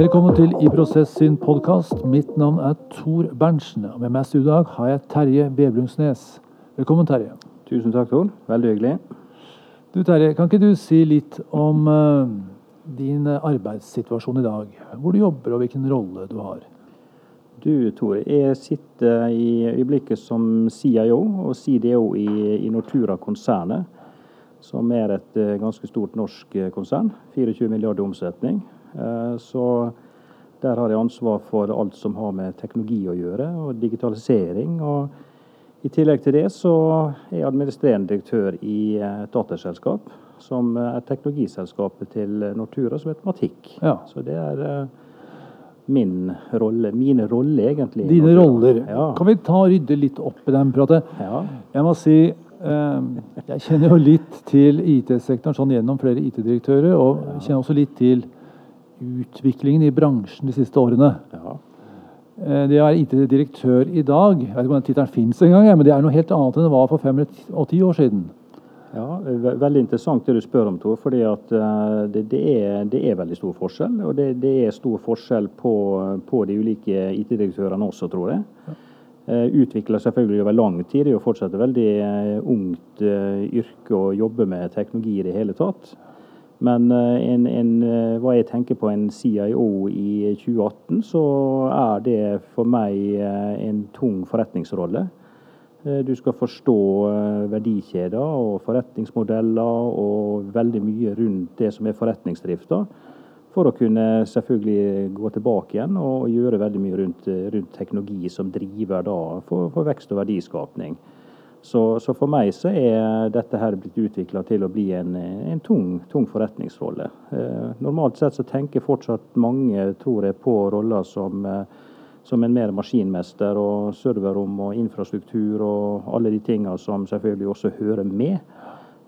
Velkommen til I Prosess sin podkast. Mitt navn er Tor Berntsen. og Med meg i dag har jeg Terje Vebjørnsnes. Velkommen, Terje. Tusen takk, Tor. Veldig hyggelig. Du Terje, kan ikke du si litt om uh, din arbeidssituasjon i dag? Hvor du jobber og hvilken rolle du har? Du Tor, jeg sitter i øyeblikket som CIO og CDO i, i Nortura-konsernet. Som er et uh, ganske stort norsk konsern. 24 milliarder omsetning. Eh, så der har jeg ansvar for alt som har med teknologi å gjøre, og digitalisering. og I tillegg til det så er jeg administrerende direktør i et dataselskap som er teknologiselskapet til Nortura, som heter Matikk. Ja. Så det er eh, min rolle, mine roller, egentlig. Dine roller. Ja. Kan vi ta og rydde litt opp i den pratet? Ja. Jeg må si eh, jeg kjenner jo litt til IT-sektoren sånn gjennom flere IT-direktører, og kjenner også litt til utviklingen i bransjen de siste årene. Ja. Eh, det være IT-direktør i dag, jeg vet ikke om den tittelen fins engang, men det er noe helt annet enn det var for fem og ti år siden. Ja, Veldig interessant det du spør om, Tor. For eh, det, det, er, det er, veldig stor forskjell. Og det, det er stor forskjell på, på de ulike IT-direktørene også, tror jeg. Ja. Utvikler selvfølgelig over lang tid. Det er jo fortsatt et veldig ungt yrke å jobbe med teknologi i det hele tatt. Men eh, en, en, eh, hva jeg tenker på en CIO i 2018, så er det for meg eh, en tung forretningsrolle. Du skal forstå verdikjeder og forretningsmodeller og veldig mye rundt det som er forretningsdrifta. For å kunne selvfølgelig gå tilbake igjen og gjøre veldig mye rundt, rundt teknologi som driver for, for vekst og verdiskapning. Så, så, for meg så er dette her blitt utvikla til å bli en, en tung, tung, forretningsrolle. Eh, normalt sett så tenker fortsatt mange, tror jeg, på roller som, eh, som en mer maskinmester og serverrom og infrastruktur og alle de tinga som selvfølgelig også hører med.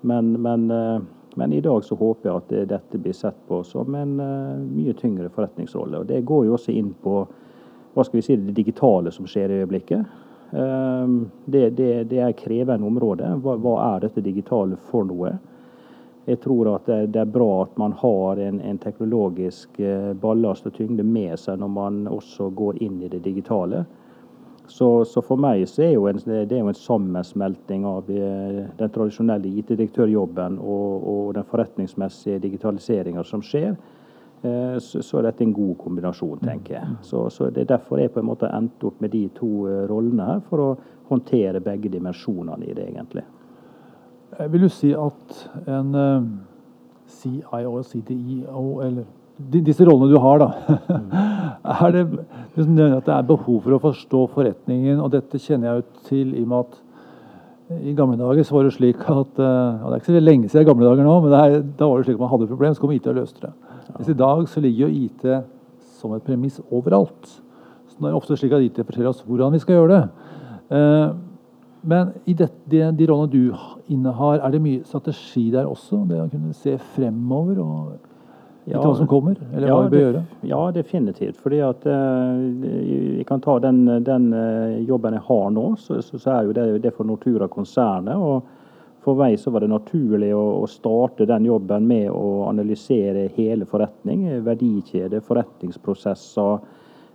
Men, men, eh, men, i dag så håper jeg at dette blir sett på som en uh, mye tyngre forretningsrolle. Og Det går jo også inn på hva skal vi si, det digitale som skjer i øyeblikket. Ehm, det, det, det er krevende område. Hva, hva, er dette digitale for noe? Jeg tror at det, det er bra at man har en, en, teknologisk eh, ballast og tyngde med seg når man også går inn i det digitale. Så, så for meg så er en, det er jo en sammensmelting av eh, den tradisjonelle IT-direktørjobben og, og den forretningsmessige digitaliseringa som skjer. Eh, så er dette en god kombinasjon, tenker jeg. Så, så Det er derfor jeg på en måte endte opp med de to eh, rollene her, for å håndtere begge dimensjonene i det, egentlig. Jeg vil du si at en CIO og CTIO, eller disse rollene du har, da Er det liksom, at det er behov for å forstå forretningen? Og dette kjenner jeg jo til i og med at i gamle dager så var det slik at og Det er ikke så lenge siden gamle dager nå, men er, da var det slik at man hadde et problem, så kom IT og løste det. Mens i dag så ligger jo IT som et premiss overalt. Så det er ofte slik at IT forteller oss hvordan vi skal gjøre det. Eh, men i det, de, rollene du innehar, er det mye strategi der også? Det å kunne se fremover og ja, hva som kommer? Eller ja, hva vi bør gjøre? Ja, definitivt. Fordi at uh, Jeg kan ta den, den uh, jobben jeg har nå, så, så, så er jo det, det for Nortura-konsernet. og for meg så var det naturlig å, å, starte den jobben med å analysere hele forretning, verdikjede, forretningsprosesser,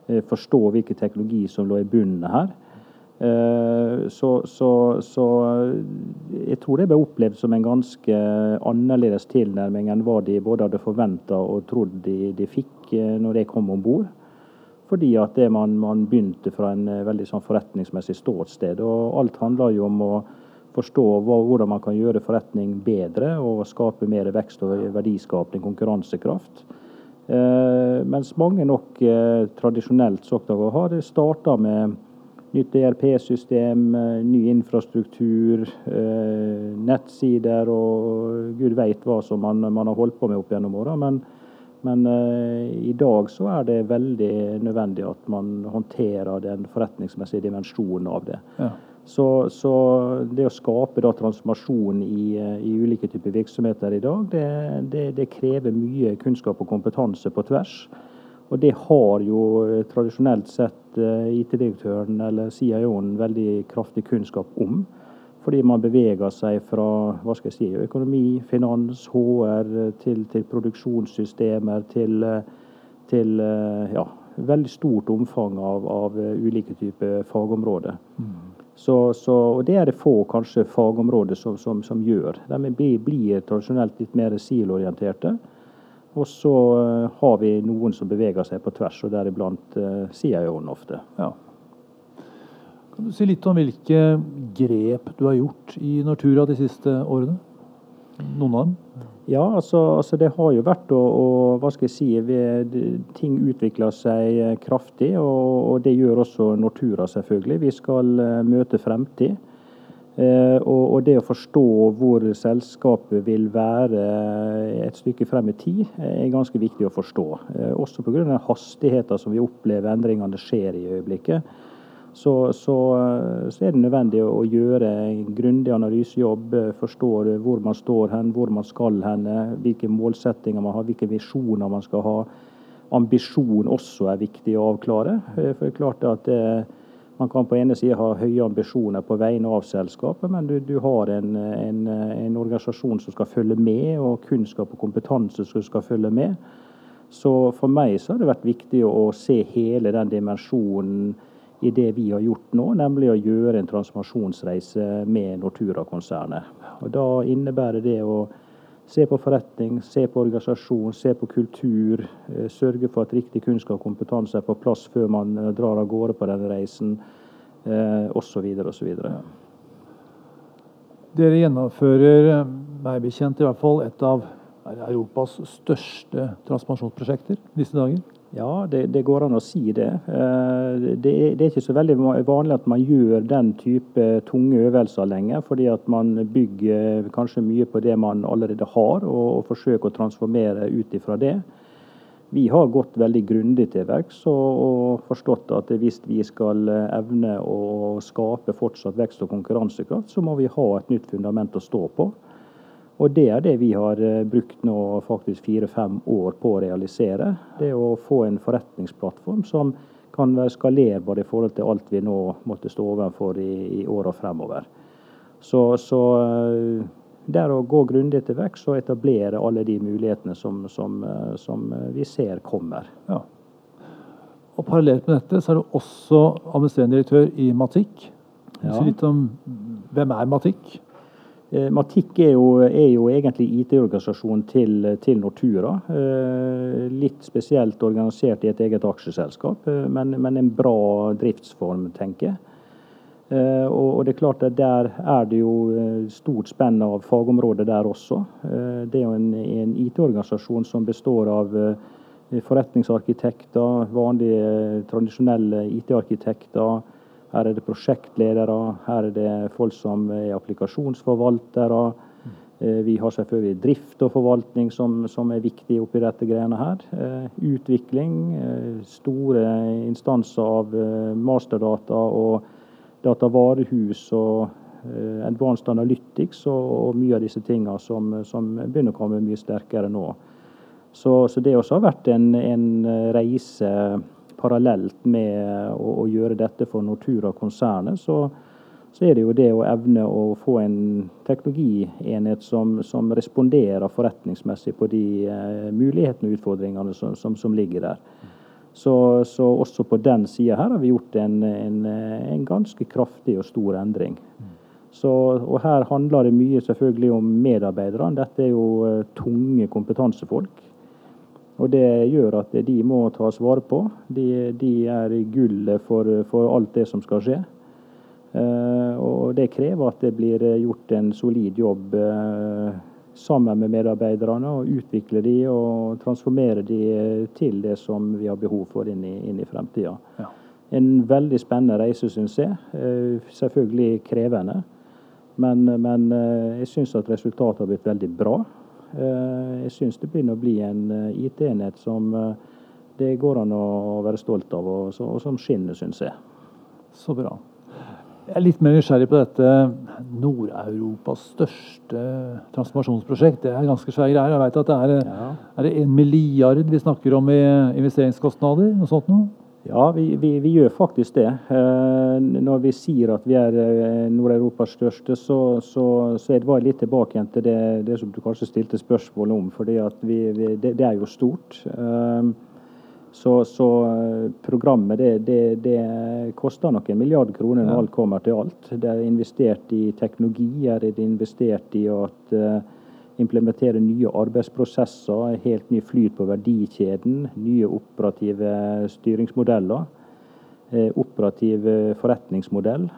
eh, forstå hvilken teknologi som lå i bunnen her. Eh, så, så, så, jeg tror det ble opplevd som en ganske annerledes tilnærming enn hva de både hadde forventa og trodd de, de, fikk eh, når de kom om bord. Fordi at man, man, begynte fra en veldig sånn forretningsmessig ståsted. Og alt handler jo om å forstå hvordan man kan gjøre forretning bedre og skape mer vekst og verdiskapning, konkurransekraft. Eh, mens mange nok eh, tradisjonelt har starta med nytt ERP-system, eh, ny infrastruktur, nettsider og gud veit hva som man, man, har holdt på med opp gjennom åra. Men, men i dag så er det veldig nødvendig at man håndterer den forretningsmessige dimensjonen av det. Ja. Så, så, det å skape da, transformasjon i, i, ulike typer virksomheter i dag, det, det, det, krever mye kunnskap og kompetanse på tvers. Og det har jo eh, tradisjonelt sett eh, IT-direktøren eller CIO-en veldig kraftig kunnskap om. Fordi man beveger seg fra hva skal jeg si, økonomi, finans, HR til, til produksjonssystemer, til, til ja, veldig stort omfang av, av ulike typer fagområder. Mm. Så, så, og det er det få kanskje fagområder som, som, som gjør. De blir, blir, tradisjonelt litt mer SIL-orienterte. Og så har vi noen som beveger seg på tvers, og deriblant uh, CIO-en ofte. Ja. Kan du si litt om hvilke grep du har gjort i Nortura de siste årene? Noen av dem? Ja, altså, altså det har jo vært å, å Hva skal jeg si ved, Ting utvikler seg kraftig, og, og, det gjør også Nortura, selvfølgelig. Vi skal uh, møte fremtid. Uh, og, og, det å forstå hvor selskapet vil være et stykke frem i tid, er ganske viktig å forstå. Uh, også pga. hastigheten som vi opplever endringene skjer i øyeblikket så, så, så, er det nødvendig å gjøre en grundig analysejobb. Forstå hvor man står hen, hvor man skal hen, hvilke målsettinger man har, hvilke visjoner man skal ha. Ambisjon også er viktig å avklare. For det er klart at eh, man kan på ene side ha høye ambisjoner på vegne av selskapet, men du, du har en, en, en, organisasjon som skal følge med, og kunnskap og kompetanse som skal følge med. Så for meg så har det vært viktig å se hele den dimensjonen i det vi har gjort nå, nemlig å gjøre en transformasjonsreise med Nortura-konsernet. Og Da innebærer det å se på forretning, se på organisasjon, se på kultur. Eh, sørge for at riktig kunnskap og kompetanse er på plass før man eh, drar av gårde på denne reisen, osv. Eh, osv. Dere gjennomfører, meg bekjent i hvert fall, et av Europas største transformasjonsprosjekter disse dager. Ja, det, det, går an å si det. Eh, det det er, ikke så veldig vanlig at man gjør den type tunge øvelser lenger, fordi at man bygger kanskje mye på det man allerede har, og, og forsøker å transformere ut ifra det. Vi har gått veldig grundig til verks og, forstått at hvis vi skal evne å skape fortsatt vekst og konkurransekraft, så må vi ha et nytt fundament å stå på. Og det er det vi har eh, brukt nå faktisk fire-fem år på å realisere. Det å få en forretningsplattform som kan være skalerbar i forhold til alt vi nå måtte stå overfor i, i åra fremover. Så, så eh, er å gå grundig til verks og etablere alle de mulighetene som, som, eh, som vi ser kommer. Ja. Og Parallelt med dette så er du også administrerende direktør i Matikk. Ja. Litt om hvem er Matikk? Eh, Matikk er jo, er jo egentlig IT-organisasjonen til, til, Nortura. Eh, litt spesielt organisert i et eget aksjeselskap, eh, men, men en bra driftsform, tenker jeg. Og, det er klart at Der er det jo stort spenn av fagområder der også. Det er jo en, en IT-organisasjon som består av forretningsarkitekter, vanlige tradisjonelle IT-arkitekter, her er det prosjektledere, her er det folk som er applikasjonsforvaltere. Eh, vi har selvfølgelig drift og forvaltning som, som er viktig oppi dette greiene her. Eh, utvikling, eh, store instanser av masterdata og datavarehus og advanced analytics og, og mye av disse tingene som, som, begynner å komme mye sterkere nå. Så, så det også har vært en, en reise parallelt med å, å gjøre dette for Nortura-konsernet, så, så, er det jo det å evne å få en teknologienhet som, som responderer forretningsmessig på de eh, mulighetene og utfordringene som, som, som ligger der. Så, så, også på den sida her har vi gjort en, en, en, ganske kraftig og stor endring. Så, og her handler det mye selvfølgelig om medarbeiderne. Dette er jo uh, tunge kompetansefolk. Og Det gjør at de må tas vare på. De, de er gullet for, for, alt det som skal skje. Eh, og Det krever at det blir gjort en solid jobb eh, sammen med medarbeiderne. og Utvikle de og transformere de til det som vi har behov for inn i, inn i fremtida. Ja. En veldig spennende reise, syns jeg. Eh, selvfølgelig krevende. Men, men jeg syns at resultatet har blitt veldig bra. Eh, jeg syns det begynner å bli en eh, IT-enhet som eh, det går an å være stolt av, og, og som skinner, syns jeg. Så bra. Jeg er litt mer nysgjerrig på dette Nord-Europas største transformasjonsprosjekt. Det er ganske svære greier. Jeg vet at det er, ja. er det en milliard vi snakker om i investeringskostnader? Noe sånt noe? Ja, vi, vi, vi, gjør faktisk det. Eh, når vi sier at vi er eh, Nord-Europas største, så, så, så er det litt tilbake til det, det, som du kanskje stilte spørsmål om. For det, det, er jo stort. Eh, Så, så programmet det, det, det, koster noen milliard kroner når alt kommer til alt. Det er investert i teknologi, er det investert i at implementere nye arbeidsprosesser, helt ny flyt på verdikjeden, nye operative styringsmodeller. Eh, operativ forretningsmodell.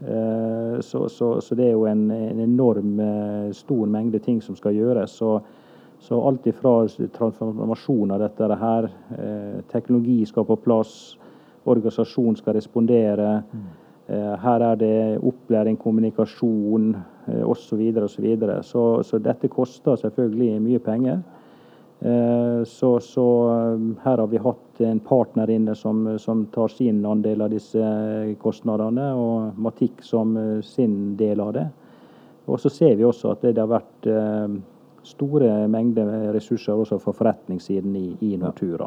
Eh, så, så, så, det er jo en, en enorm eh, stor mengde ting som skal gjøres. Så, så alt ifra transformasjon av dette her, teknologi skal på plass, organisasjon skal respondere. Mm. Her er det opplæring, kommunikasjon, osv. Eh, osv. Så, videre, så, så dette koster selvfølgelig mye penger. Eh, så, så, eh, her har vi hatt en partner inne som, som, tar sin andel av disse kostnadene, og Matikk som sin del av det. Og så ser vi også at det har vært store mengder ressurser også for forretningssiden i, i Nortura.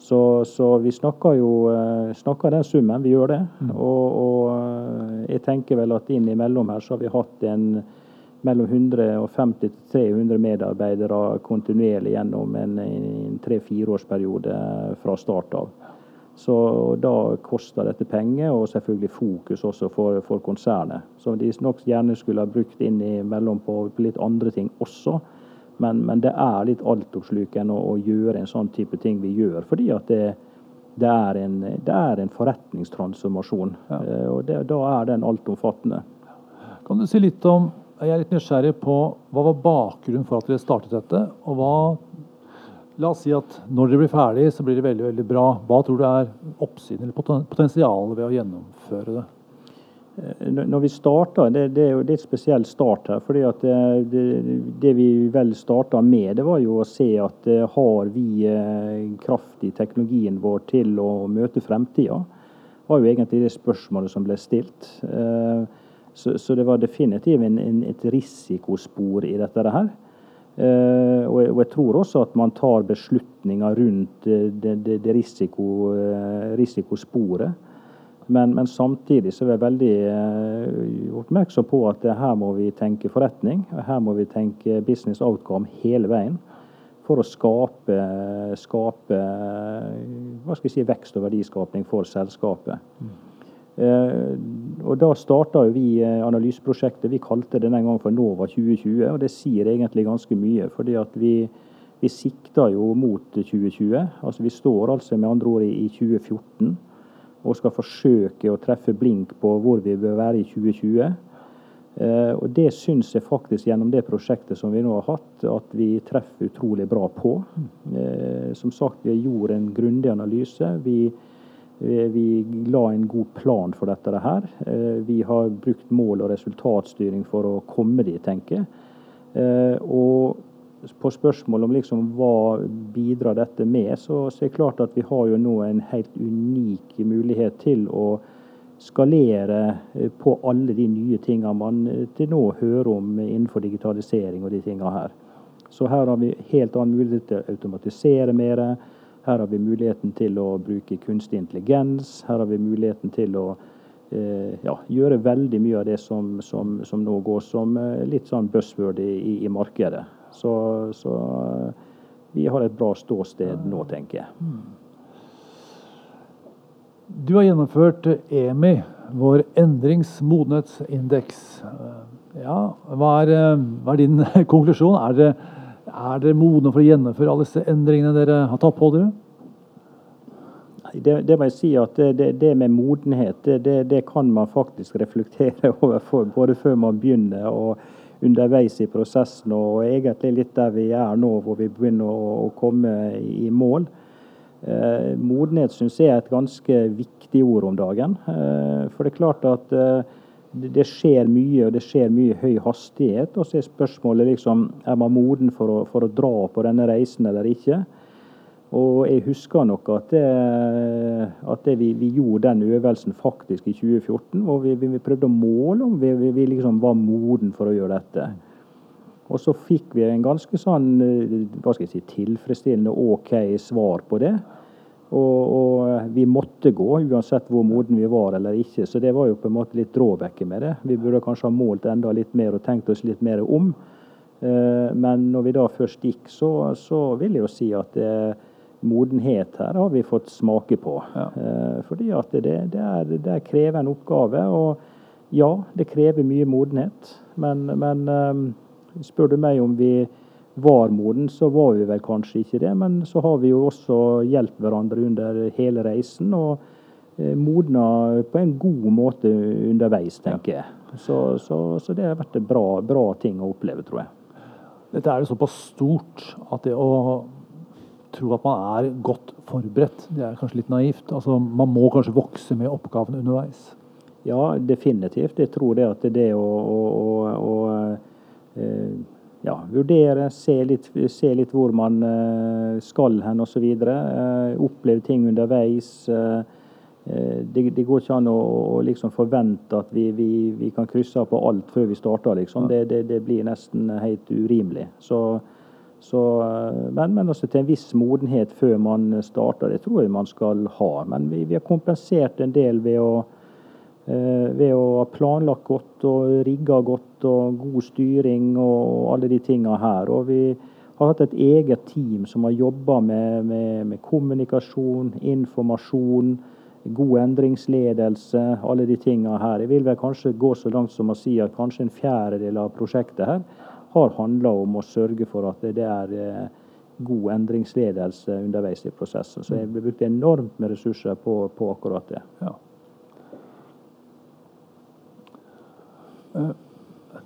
Så, så, vi snakker jo eh, snakker den summen, vi gjør det. Mm. Og, og, eh, jeg tenker vel at innimellom her så har vi hatt en mellom 150 til 300 medarbeidere kontinuerlig gjennom en, en tre-fireårsperiode fra start av. Så da koster dette penger, og selvfølgelig fokus også for, for konsernet. Som de nok gjerne skulle ha brukt innimellom på, på litt andre ting også. Men, men det er litt altoppslukende å, å, gjøre en sånn type ting vi gjør. Fordi at det, det, er, en, det er, en, forretningstransformasjon. Ja. Eh, og det, da er den altomfattende. Kan du si litt om Jeg er litt nysgjerrig på hva var bakgrunnen for at dere startet dette? Og hva La oss si at når dere blir ferdig, så blir det veldig veldig bra. Hva tror du er oppsiden eller potensialet ved å gjennomføre det? Eh, når vi starta, det, det, er jo litt spesiell start her. fordi at det, det, vi vel starta med, det var jo å se at eh, har vi eh, kraft i teknologien vår til å møte fremtida? var jo egentlig det spørsmålet som ble stilt. Så, så det var definitivt en, en, et risikospor i dette her. Og jeg, og jeg, tror også at man tar beslutninger rundt det risiko, risikosporet. Men, men, samtidig så er vi veldig eh, oppmerksom på at her må vi tenke forretning. og Her må vi tenke business outcome hele veien. For å skape, skape hva skal vi si, vekst og verdiskapning for selskapet. Mm. Og Da starta vi analyseprosjektet. Vi kalte det den gang for Nova 2020. og Det sier egentlig ganske mye. fordi at vi, vi sikter jo mot 2020. altså Vi står altså med andre ord i 2014 og skal forsøke å treffe blink på hvor vi bør være i 2020. Eh, og Det syns jeg faktisk gjennom det prosjektet som vi nå har hatt, at vi treffer utrolig bra på. Eh, som sagt, vi gjorde en grundig analyse. Vi, vi, la en god plan for dette her. Eh, vi har brukt mål- og resultatstyring for å komme dit, tenker jeg. Og på spørsmål om liksom hva bidrar dette med, så, så er det klart at vi har jo nå en helt unik mulighet til å skalere eh, på alle de nye tingene man eh, til nå hører om innenfor digitalisering og de tingene her. Så her har vi helt annen mulighet til å automatisere mer. Her har vi muligheten til å bruke kunstig intelligens. Her har vi muligheten til å eh, ja, gjøre veldig mye av det som, som, som nå går som litt sånn buzzword i, i markedet. Så, så eh, vi har et bra ståsted nå, tenker jeg. Hmm. Du har gjennomført EMI, vår endringsmodenhetsindeks. Eh, ja, hva er, eh, hva er din konklusjon? Er dere, er dere modne for å gjennomføre alle disse endringene dere har tatt på dere? Det, det, må jeg si at det, det med modenhet, det, det, kan man faktisk reflektere over både før man begynner og underveis i prosessen, og egentlig litt der vi er nå, hvor vi begynner å, å komme i mål. Eh, modenhet syns jeg er et ganske viktig ord om dagen. Eh, for det er klart at eh, det skjer mye, og det skjer mye høy hastighet. Og så er spørsmålet liksom er man moden for å, for å dra på denne reisen eller ikke. Og jeg husker nok at, det, at det vi, vi, gjorde den øvelsen faktisk i 2014. hvor vi, vi prøvde å måle om vi, vi, liksom var moden for å gjøre dette. Og så fikk vi en ganske sånn hva skal jeg si, tilfredsstillende OK svar på det. Og, og, vi måtte gå, uansett hvor moden vi var eller ikke. Så det var jo på en måte litt dråbekket med det. Vi burde kanskje ha målt enda litt mer og tenkt oss litt mer om. Eh, men når vi da først gikk, så, så vil jeg jo si at det, modenhet her har vi fått smake på. Ja. Eh, fordi at det, det, er, det er krevende oppgave. Og ja, det krever mye modenhet. Men, men eh, spør du meg om vi var moden, så var vi vel kanskje ikke det. Men så har vi jo også hjulpet hverandre under hele reisen. og eh, modna på en god måte underveis, tenker jeg. Så, så, så det har vært en bra, bra ting å oppleve, tror jeg. Dette er jo såpass stort at det å tro at man er godt forberedt, det er kanskje litt naivt. Altså, man må kanskje vokse med oppgavene underveis. Ja, definitivt. Jeg tror det at det å, å, å, å eh, ja, vurdere, se litt, se litt, hvor man eh, skal hen osv. Eh, oppleve ting underveis. Det, det, går ikke an å, å liksom forvente at vi, vi, vi, kan krysse av på alt før vi starter. Liksom. Det, det, det, blir nesten helt urimelig. Så, så, eh, men, men også til en viss modenhet før man starter, det tror jeg man skal ha. Men vi, vi har kompensert en del ved å, eh, ved å ha planlagt godt og rigga godt og god styring og alle de tinga her. Og vi har hatt et eget team som har jobba med, med, med kommunikasjon, informasjon god endringsledelse, alle de tingene her. Jeg vil vel kanskje gå så langt som å si at kanskje en fjerdedel av prosjektet her har handla om å sørge for at det er eh, god endringsledelse underveis i prosessen. Så jeg har brukt enormt med ressurser på, på akkurat det. Ja. Eh,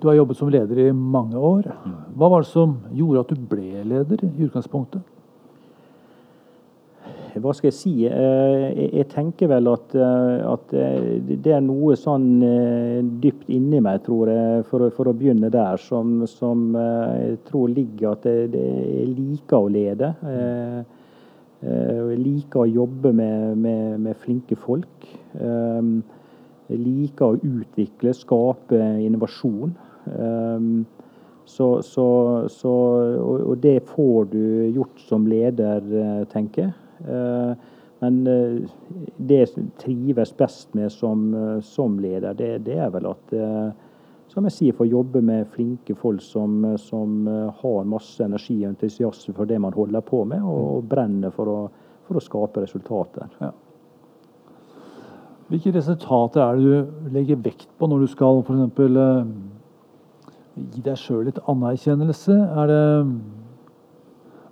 du har jobbet som leder i mange år. Hva var det som gjorde at du ble leder i utgangspunktet? Hva skal jeg si? Eh, jeg tenker vel at, eh, at eh, det er noe sånn dypt inni meg, tror jeg, for, for å begynne der, som, som, jeg tror ligger at jeg liker å lede. Jeg liker å jobbe med, med, med flinke folk. Jeg liker å utvikle, skape innovasjon. Så, så, så, og det får du gjort som leder, tenker jeg. Eh, men eh, det jeg trives best med som, eh, som leder, det, det, er vel at som jeg sier, få jobbe med flinke folk som, som, har masse energi og entusiasme for det man holder på med, og, og brenner for å, for å, skape resultater. Ja. Hvilke resultater er det du legger vekt på når du skal f.eks. gi deg sjøl litt anerkjennelse? Er det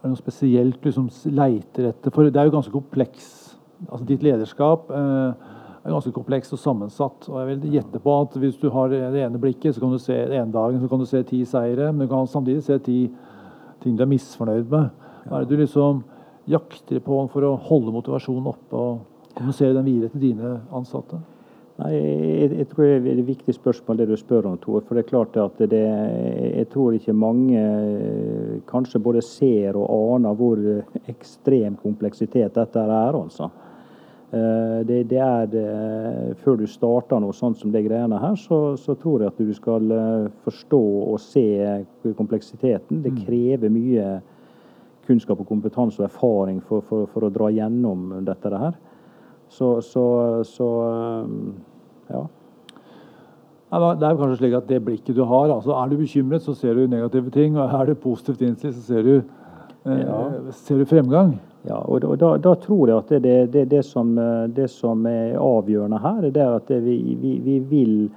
er det noe spesielt du liksom leiter etter? For det er jo ganske kompleks. Altså Ditt lederskap eh, er ganske komplekst og sammensatt. og jeg vil gjette på at Hvis du har det ene blikket, så kan du se en dagen så kan du se ti seire, men du kan samtidig se ti ting du er misfornøyd med. Hva er det du liksom jakter på for å holde motivasjonen oppe og kommunisere den videre til dine ansatte? Nei, jeg, jeg, tror det er et viktig spørsmål det du spør om, Tor. For det er klart at det, jeg tror ikke mange eh, kanskje både ser og aner hvor ekstrem kompleksitet dette er. altså. Eh, det, det er det, Før du starter noe sånt som det greiene her, så, så, tror jeg at du skal eh, forstå og se kompleksiteten. Det mm. krever mye kunnskap og kompetanse og erfaring for, for, for å dra gjennom dette her. Så, så, så ja. Det er kanskje slik at det blikket du har altså Er du bekymret, så ser du negative ting. og Er du positivt innstilt, så ser du, eh, ja. ser du fremgang. Ja, og, og da, da, tror jeg at det, det, det, som, det, som, er avgjørende her, det er at vi, vi, vi, vil,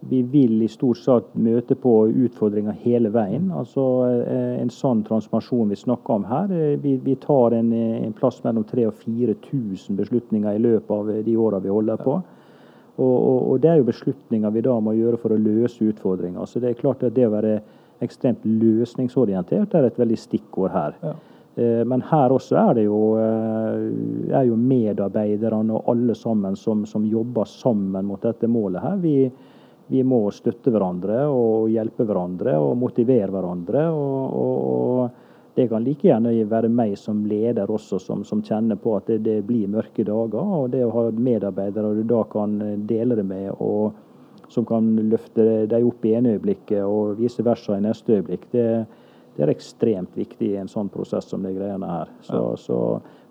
vi vil i stort sett møte på utfordringer hele veien. Altså eh, En sånn transformasjon vi snakker om her, eh, vi, vi tar en, en, plass mellom 3000 og 4000 beslutninger i løpet av de åra vi holder på. Og, og, og, Det er jo beslutninger vi da må gjøre for å løse utfordringer. Så det er klart at det å være ekstremt løsningsorientert er et veldig stikkord her. Ja. Eh, men her også er det jo, eh, er jo medarbeiderne og alle sammen som, som, jobber sammen mot dette målet her. Vi, vi, må støtte hverandre og hjelpe hverandre og motivere hverandre. og, og det kan like gjerne være meg som leder også, som, som kjenner på at det, det, blir mørke dager. Og det å ha medarbeidere du da kan dele det med, og som kan løfte deg opp i ene øyeblikket og vice versa i neste øyeblikk, det, det er ekstremt viktig i en sånn prosess som de greiene her. Så, ja. så,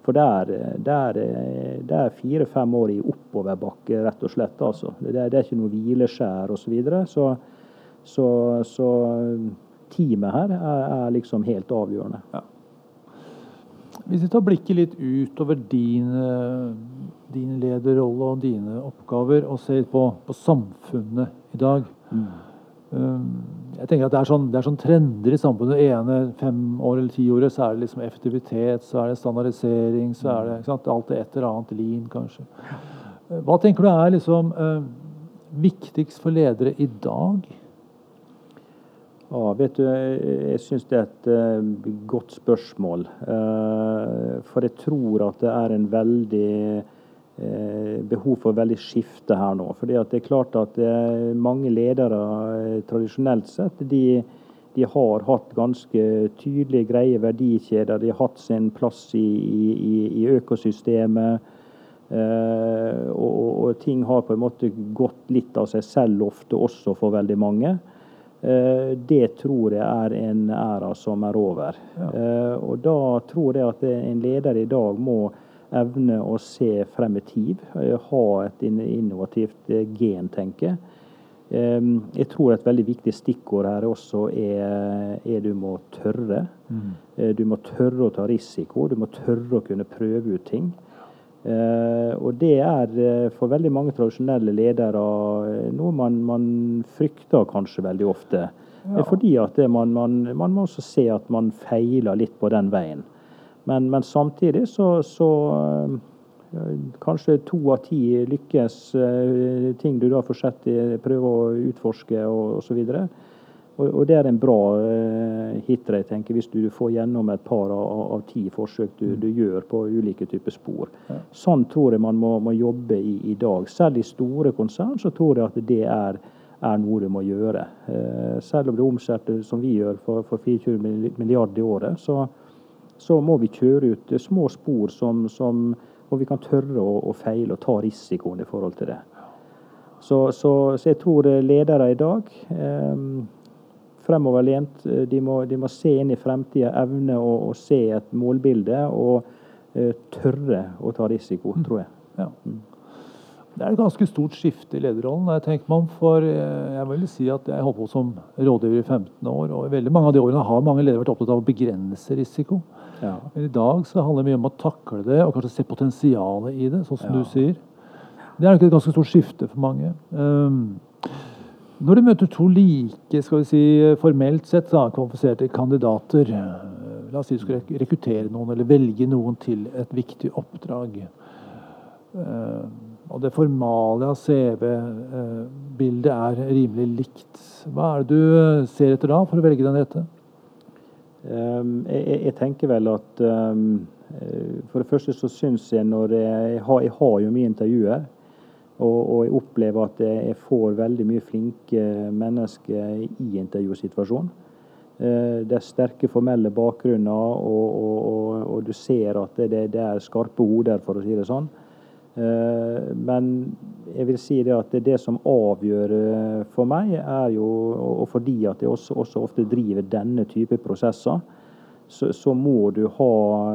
for det er, fire-fem år i oppoverbakke, rett og slett. Altså. Det, det er ikke noe hvileskjær osv. Så, videre. så så, så teamet her er, er liksom helt avgjørende. Ja. Hvis vi tar blikket litt utover din, din lederrolle og dine oppgaver, og ser på, på samfunnet i dag mm. Jeg tenker at det er, sånn, det er sånn trender i samfunnet. Det ene fem år eller ti året så er det liksom effektivitet, så er det standardisering, så er det sant, alt det et eller annet lean, kanskje. Hva tenker du er liksom eh, viktigst for ledere i dag? Ja, vet du, Jeg syns det er et uh, godt spørsmål. Uh, for jeg tror at det er en veldig behov for veldig skifte her nå. Fordi det er klart at mange ledere tradisjonelt sett de, de, har hatt ganske tydelige, greie verdikjeder. De har hatt sin plass i, i, i økosystemet. Og, og, og ting har på en måte gått litt av seg selv ofte også for veldig mange. Eh, det tror jeg er en æra som er over. Ja. Eh, og da tror jeg at en leder i dag må evne å se frem i tid, eh, ha et innovativt gen, tenker jeg. tror et veldig viktig stikkord her også er, er du må tørre. Mm. Du må tørre å ta risiko, du må tørre å kunne prøve ut ting. Og det er for veldig mange tradisjonelle ledere noe man, man, frykter kanskje veldig ofte. Ja. fordi at man, man, man, må også se at man feiler litt på den veien. Men, men samtidig så, så Kanskje to av ti lykkes ting du da får sett prøve å utforske og osv. Og, og, det er en bra hit jeg tenker, hvis du får gjennom et par av, av ti forsøk du, du, gjør på ulike typer spor. Ja. Sånn tror jeg man må, må jobbe i, i, dag. Selv i store konsern så tror jeg at det er, er noe du må gjøre. Selv om det omsetter som vi gjør for, for 24 milliarder i året, så, så, må vi kjøre ut små spor som, som, hvor vi kan tørre å, å feile og ta risikoen i forhold til det. Så, så, så jeg tror ledere i dag eh, fremoverlent. Eh, de må, de må se inn i fremtida, evne å, å, se et målbilde og eh, tørre å ta risiko, mm. tror jeg. Ja. Mm. Det er et ganske stort skifte i lederrollen. Jeg tenker man for, eh, jeg vil si at jeg holdt på som rådgiver i 15 år, og i veldig mange av de årene har mange ledere vært opptatt av å begrense risiko. Ja. Men i dag så handler det mye om å takle det og kanskje se potensialet i det, sånn som ja. du sier. Det er nok et ganske stort skifte for mange. Um, når du møter to like, skal vi si formelt sett da, kvalifiserte kandidater eh, La oss si du skal rekruttere noen eller velge noen til et viktig oppdrag. Uh, og det formale av CV-bildet er rimelig likt. Hva er det du ser etter da, for å velge den rette? Um, jeg, jeg, tenker vel at um, For det første så syns jeg når jeg, jeg, har, jeg har jo mye intervjuer. Og, og, jeg opplever at jeg får veldig mye flinke mennesker i intervjusituasjonen. Eh, det er sterke formelle bakgrunner, og, og, og du ser at det, det, er skarpe hoder, for å si det sånn. Eh, men jeg vil si det at det, som avgjør eh, for meg, er jo, og fordi at jeg også, også ofte driver denne type prosesser, så, så, må du ha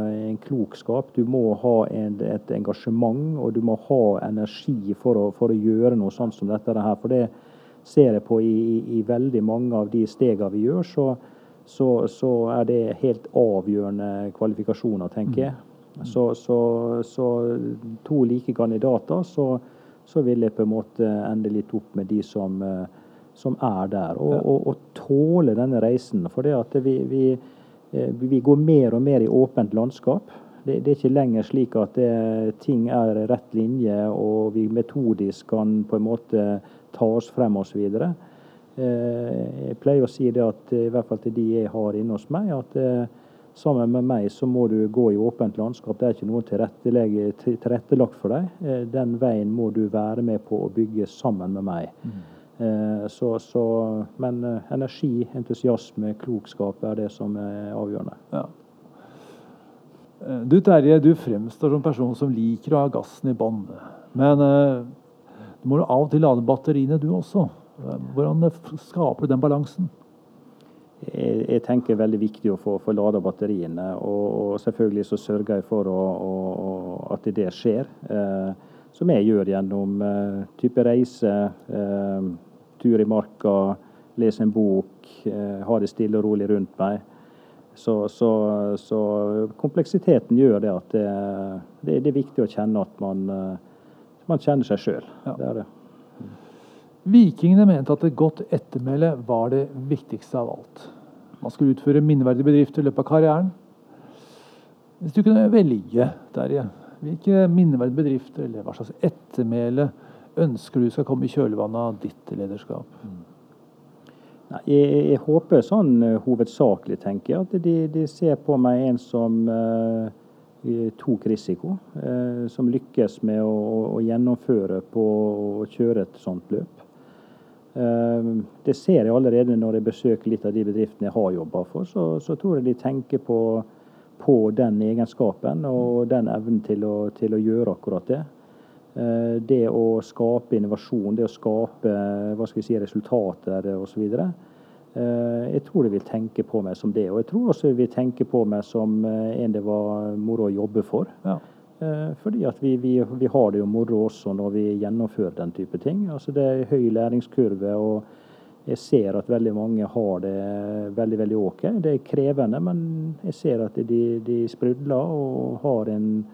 en klokskap, du må ha en, et engasjement og du må ha energi for å, for å gjøre noe sånt som dette her. For det ser jeg på i, i, i veldig mange av de stegene vi gjør, så, så, så, er det helt avgjørende kvalifikasjoner, tenker jeg. Mm. Så, så to like kandidater, så, vil jeg på en måte ende litt opp med de som, som er der. Og, og, og tåle denne reisen. For det at vi, vi Eh, vi går mer og mer i åpent landskap. Det, det er ikke lenger slik at det, ting er rett linje og vi metodisk kan på en måte ta oss frem osv. Eh, jeg pleier å si det at i hvert fall til de jeg har inne hos meg, at eh, sammen med meg så må du gå i åpent landskap. Det er ikke noe tilrettelagt for deg. Den veien må du være med på å bygge sammen med meg. Mm. Eh, så, så, men eh, energi, entusiasme, klokskap er det som er avgjørende. Ja. Eh, du Terje, du fremstår som en person som liker å ha gassen i bånn. Men du må av og til lade batteriene, du også. Hvordan skaper du den balansen? Jeg, jeg tenker veldig viktig å få, få lada batteriene. Og, og, selvfølgelig så sørger jeg for å, å, at det skjer. Eh, som jeg gjør gjennom eh, type reise, eh, tur i marka, lese en bok, uh, ha det stille og rolig rundt meg. Så, så, så, kompleksiteten gjør det at det, det, det, er viktig å kjenne at man, man kjenner seg sjøl. Ja. Vikingene mente at et godt ettermæle var det viktigste av alt. Man skulle utføre minneverdige bedrifter i løpet av karrieren. Hvis du kunne velge, Terje, hvilke minneverdige bedrifter eller hva slags ettermæle ønsker du skal komme i kjølvannet av ditt lederskap? Jeg, jeg, håper sånn uh, hovedsakelig, tenker jeg, at de, de, ser på meg en som uh, tok risiko. Uh, som lykkes med å, å, gjennomføre på å kjøre et sånt løp. Ehm, det ser jeg allerede når jeg besøker litt av de bedriftene jeg har jobba for. Så, så, tror jeg de tenker på, på, den egenskapen og den evnen til å, til å gjøre akkurat det. Ehm, det å skape innovasjon, det å skape hva skal vi si, resultater osv. Ehm, jeg tror de vil tenke på meg som det. Og jeg tror også de vil tenke på meg som eh, en det var moro å jobbe for. Ja. Eh, fordi at vi, vi, vi, har det jo moro også når vi gjennomfører den type ting. Altså Det er høy læringskurve. og jeg ser at veldig mange har det veldig veldig ok. Det er krevende, men jeg ser at de, de sprudler og har en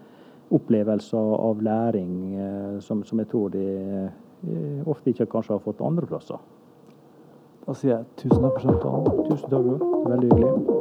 opplevelse av læring eh, som, som jeg tror de eh, ofte ikke kanskje har fått andre plasser. Da sier jeg tusen takk for samtalen. Tusen takk. Veldig hyggelig.